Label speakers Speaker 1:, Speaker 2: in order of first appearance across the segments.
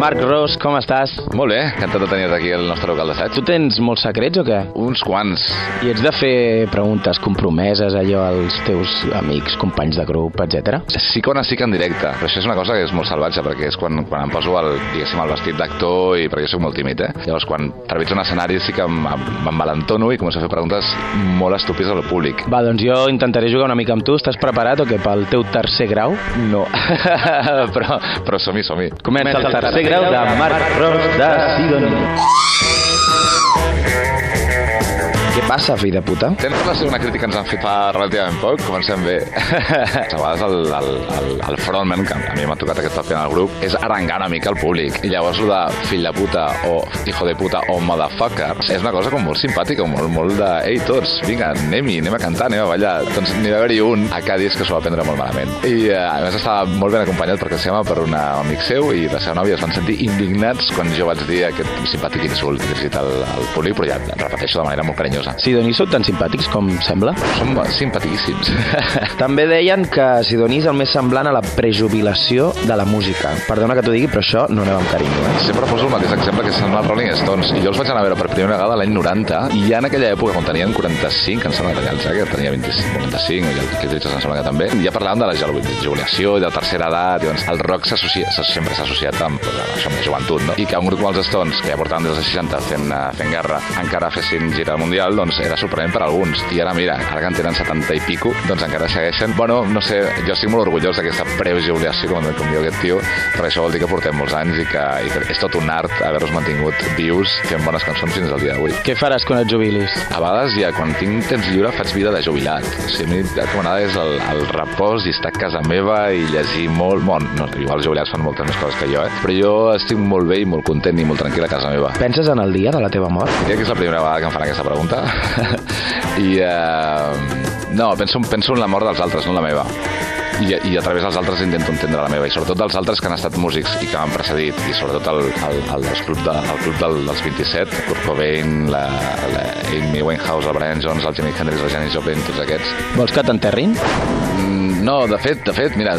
Speaker 1: Marc Ros, com estàs?
Speaker 2: Molt bé, encantat de tenir-te aquí al nostre local d'assaig.
Speaker 1: Tu tens molts secrets o què?
Speaker 2: Uns quants.
Speaker 1: I ets de fer preguntes compromeses allò als teus amics, companys de grup, etc.
Speaker 2: Sí que sí que en directe, però això és una cosa que és molt salvatge, perquè és quan, quan em poso el, diguéssim, el vestit d'actor i perquè jo soc molt tímid, eh? Llavors, quan trepitjo un escenari sí que m'envalentono i començo a fer preguntes molt estúpides al públic.
Speaker 1: Va, doncs jo intentaré jugar una mica amb tu. Estàs preparat o què, pel teu tercer grau?
Speaker 2: No, però, però som-hi, som-hi.
Speaker 1: Comença el tercer grau de Marc Ros de Sidoni. Què passa, fill de puta?
Speaker 2: Tens amb una crítica que ens han fet fa relativament poc? Comencem bé. a vegades el, el, el, el frontman, que a mi m'ha tocat aquest paper en el grup, és arrengar una mica el públic. I llavors el de fill de puta o hijo de puta o motherfucker és una cosa com molt simpàtica, molt, molt de ei, tots, vinga, anem-hi, anem a cantar, anem a ballar. Doncs n'hi va haver-hi un a Cádiz que s'ho va prendre molt malament. I eh, a més estava molt ben acompanyat perquè se per un amic seu i la seva nòvia es van sentir indignats quan jo vaig dir aquest simpàtic insult dirigit al, al públic, però ja repeteixo de manera molt carinyosa.
Speaker 1: Sidoni sou tan simpàtics com sembla?
Speaker 2: Som simpaticíssims.
Speaker 1: També deien que Sidoni és el més semblant a la prejubilació de la música. Perdona que t'ho digui, però això no anava amb carinyo, eh?
Speaker 2: Sempre poso el mateix exemple que són els Rolling Stones. Jo els vaig anar a veure per primera vegada l'any 90 i ja en aquella època, quan tenien 45, em sembla que tenia el que tenia 25, 95, i el Keith Richards em sembla que també, ja parlaven de la jubilació i de tercera edat, i doncs el rock sempre s'ha associat amb, pues, amb això, amb la joventut, no? I que un grup com els Stones, que ja portaven des dels 60 fent, eh, fent guerra, encara fessin gira mundial, doncs era sorprenent per alguns. I ara, mira, ara que en tenen 70 i pico, doncs encara segueixen. Bueno, no sé, jo estic molt orgullós d'aquesta prejubilació, com, com diu aquest tio, perquè això vol dir que portem molts anys i que, i que és tot un art haver-nos mantingut vius fent bones cançons fins al dia d'avui.
Speaker 1: Què faràs quan et jubilis?
Speaker 2: A vegades, ja, quan tinc temps lliure, faig vida de jubilat. O sigui, a mi el que m'agrada és el, el repòs i estar a casa meva i llegir molt. Bon, no, igual els jubilats fan moltes més coses que jo, eh? però jo estic molt bé i molt content i molt tranquil a casa meva.
Speaker 1: Penses en el dia de la teva mort?
Speaker 2: Diria que és la primera vegada que em fan aquesta pregunta. I, eh, no, penso, penso en la mort dels altres, no en la meva i, i a través dels altres intento entendre la meva i sobretot dels altres que han estat músics i que m'han precedit i sobretot el, el, el, el club, de, el club del, dels 27 Kurt Cobain, la, la Amy Winehouse, el Brian Jones, el Jimi Hendrix, el Janis Joplin, tots aquests
Speaker 1: Vols que t'enterrin?
Speaker 2: Mm, no, de fet, de fet, mira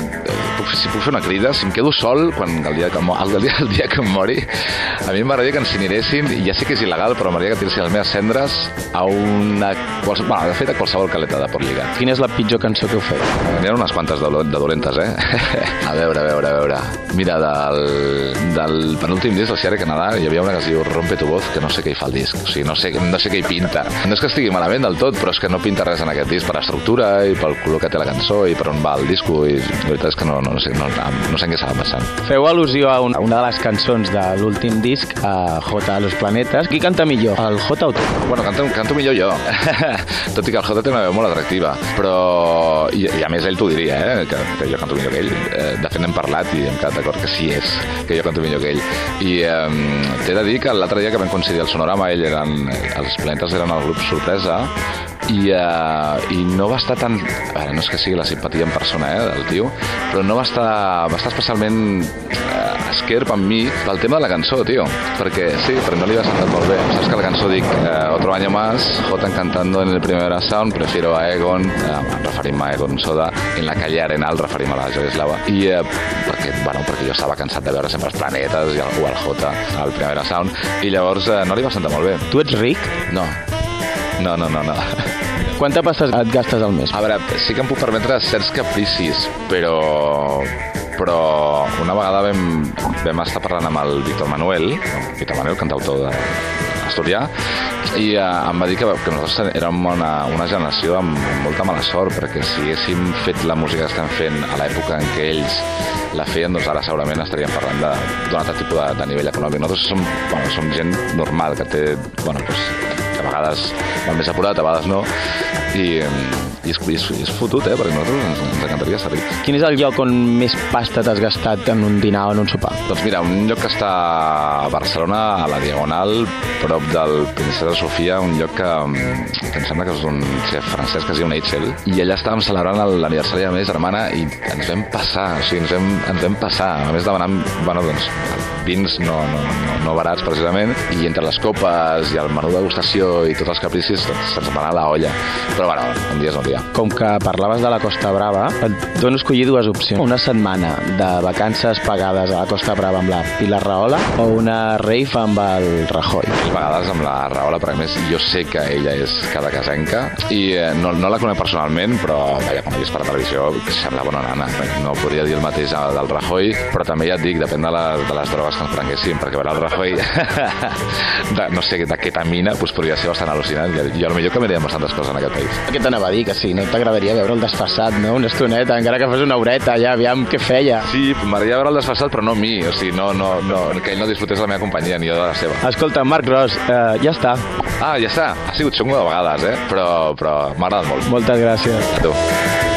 Speaker 2: puc, si puc fer una crida, si em quedo sol quan el dia que, el, dia, el dia que em mori a mi m'agradaria que incineressin i ja sé que és il·legal, però m'agradaria que tiressin les meves cendres a una... Quals, bueno, de fet, a qualsevol caleta de Port Lligat.
Speaker 1: Quina és la pitjor cançó que heu fet?
Speaker 2: N'hi ha unes quantes de, de dolentes, eh? a veure, a veure, a veure. Mira, del, del penúltim disc del Sierra Canadà hi havia una que es diu Rompe tu voz, que no sé què hi fa el disc. O sigui, no sé, no sé què hi pinta. No és que estigui malament del tot, però és que no pinta res en aquest disc per l'estructura i pel color que té la cançó i per on va el disco i la veritat és que no, no, no sé, no, no sé en què estava passant.
Speaker 1: Feu al·lusió a una, a una de les cançons de l'últim disc, a J a los planetes. Qui canta millor, el J o tu?
Speaker 2: Bueno, canto, canto millor jo. Tot i que el J té una veu molt atractiva. Però, i, i a més ell t'ho diria, eh? Que, que jo canto millor que ell. Eh, de fet n'hem parlat i hem quedat d'acord que sí és, que jo canto millor que ell. I eh, t'he de dir que l'altre dia que vam coincidir al Sonorama, ell eren, els planetes eren el grup sorpresa, i, uh, i no va estar tan... A veure, no és que sigui la simpatia en persona, eh, del tio, però no va estar, va estar especialment uh, esquerp amb mi pel tema de la cançó, tio, perquè sí, però no li va sentar molt bé. Saps que la cançó dic uh, otro año más, Jotan cantando en el primer sound, prefiero a Egon, uh, referim a Egon Soda, en la calle Arenal, referim a la Joyeslava, i uh, perquè, bueno, perquè jo estava cansat de veure sempre els planetes i algú al J al primer sound, i llavors uh, no li va sentar molt bé.
Speaker 1: Tu ets ric?
Speaker 2: No, no, no, no, no.
Speaker 1: Quanta pasta et gastes al mes?
Speaker 2: A veure, sí que em puc permetre certs capricis, però però una vegada vam, vam estar parlant amb el Víctor Manuel, Víctor Manuel, cantautor de Asturià, i eh, em va dir que, que nosaltres érem una, una generació amb, amb molta mala sort, perquè si haguéssim fet la música que estem fent a l'època en què ells la feien, doncs ara segurament estaríem parlant d'un altre tipus de, de nivell econòmic. Nosaltres som, bueno, som gent normal, que té, bueno, doncs, a vegades va més apurat, a vegades no, i, i és, és, és fotut, eh? perquè nosaltres ens, ens encantaria ser rics.
Speaker 1: Quin és el lloc on més pasta t'has gastat en un dinar o en un sopar?
Speaker 2: Doncs mira, un lloc que està a Barcelona, a la Diagonal, prop del Princesa Sofia, un lloc que, que em sembla que és un xef francès que es diu Neitzel, i allà estàvem celebrant l'aniversari de la meva germana i ens vam passar, o sigui, ens vam, ens vam passar, a més demanant, bueno, doncs, vins no, no, no, no barats precisament, i entre les copes i el menú degustació i tots els capricis, doncs, se'ns va anar a la olla. Però bueno, un dia és un dia.
Speaker 1: Com que parlaves de la Costa Brava, et dono escollir dues opcions. Una setmana de vacances pagades a la Costa Brava amb la Pilar Rahola o una rave amb el Rajoy.
Speaker 2: A vegades amb la Rahola, perquè més jo sé que ella és cada casenca i eh, no, no la conec personalment, però vaja, quan he vist per televisió sembla bona nana. No podria dir el mateix del Rajoy, però també ja et dic, depèn de, la, de les drogues que ens prenguéssim, perquè veure el Rajoy, de, no sé, de ketamina, doncs podria ser bastant al·lucinant. A lo millor canviaríem bastantes coses en aquest país.
Speaker 1: Què t'anava a dir? Que sí, no t'agradaria veure el desfassat, no? Una estoneta, encara que fos una horeta, ja, aviam què feia.
Speaker 2: Sí, m'agradaria veure el desfassat, però no a mi, o sigui, no, no, no, que ell no disfrutés la meva companyia ni jo de la seva.
Speaker 1: Escolta, Marc Ros, eh, ja està.
Speaker 2: Ah, ja està. Ha sigut xungo de vegades, eh? Però, però m'ha agradat molt.
Speaker 1: Moltes gràcies.
Speaker 2: A tu.